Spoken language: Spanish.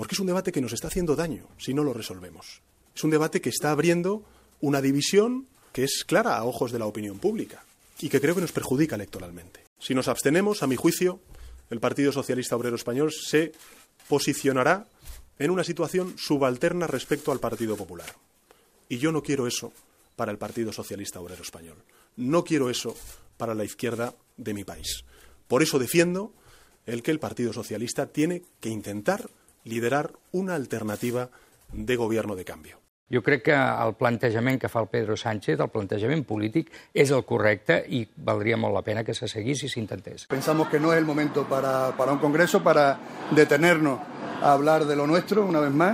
porque es un debate que nos está haciendo daño si no lo resolvemos. Es un debate que está abriendo una división que es clara a ojos de la opinión pública y que creo que nos perjudica electoralmente. Si nos abstenemos, a mi juicio, el Partido Socialista Obrero Español se posicionará en una situación subalterna respecto al Partido Popular. Y yo no quiero eso para el Partido Socialista Obrero Español. No quiero eso para la izquierda de mi país. Por eso defiendo el que el Partido Socialista tiene que intentar liderar una alternativa de gobierno de cambio. Jo crec que el plantejament que fa el Pedro Sánchez, el plantejament polític, és el correcte i valdria molt la pena que se seguís i s'intentés. Pensamos que no es el momento para, para un congreso para detenernos a hablar de lo nuestro una vez más